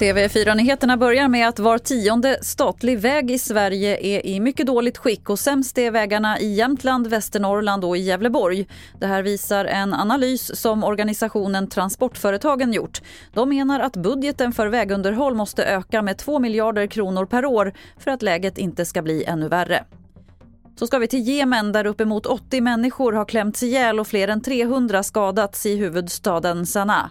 TV4-nyheterna börjar med att var tionde statlig väg i Sverige är i mycket dåligt skick och sämst är vägarna i Jämtland, Västernorrland och i Gävleborg. Det här visar en analys som organisationen Transportföretagen gjort. De menar att budgeten för vägunderhåll måste öka med 2 miljarder kronor per år för att läget inte ska bli ännu värre. Så ska vi till Jemen där uppemot 80 människor har klämts ihjäl och fler än 300 skadats i huvudstaden Sanaa.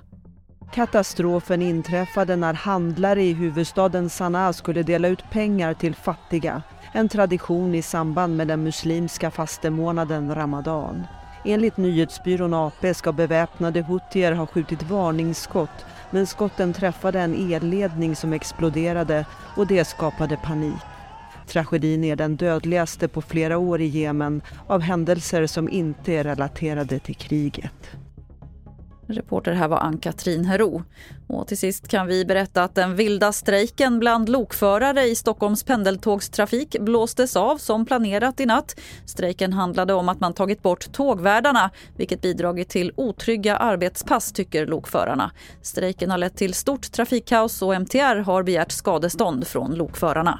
Katastrofen inträffade när handlare i huvudstaden Sanaa skulle dela ut pengar till fattiga. En tradition i samband med den muslimska fastemånaden Ramadan. Enligt nyhetsbyrån AP ska beväpnade houthier ha skjutit varningsskott men skotten träffade en elledning som exploderade och det skapade panik. Tragedin är den dödligaste på flera år i Jemen av händelser som inte är relaterade till kriget. Reporter här var Ann-Katrin Hero. Och till sist kan vi berätta att den vilda strejken bland lokförare i Stockholms pendeltågstrafik blåstes av som planerat i natt. Strejken handlade om att man tagit bort tågvärdarna vilket bidragit till otrygga arbetspass, tycker lokförarna. Strejken har lett till stort trafikkaos och MTR har begärt skadestånd från lokförarna.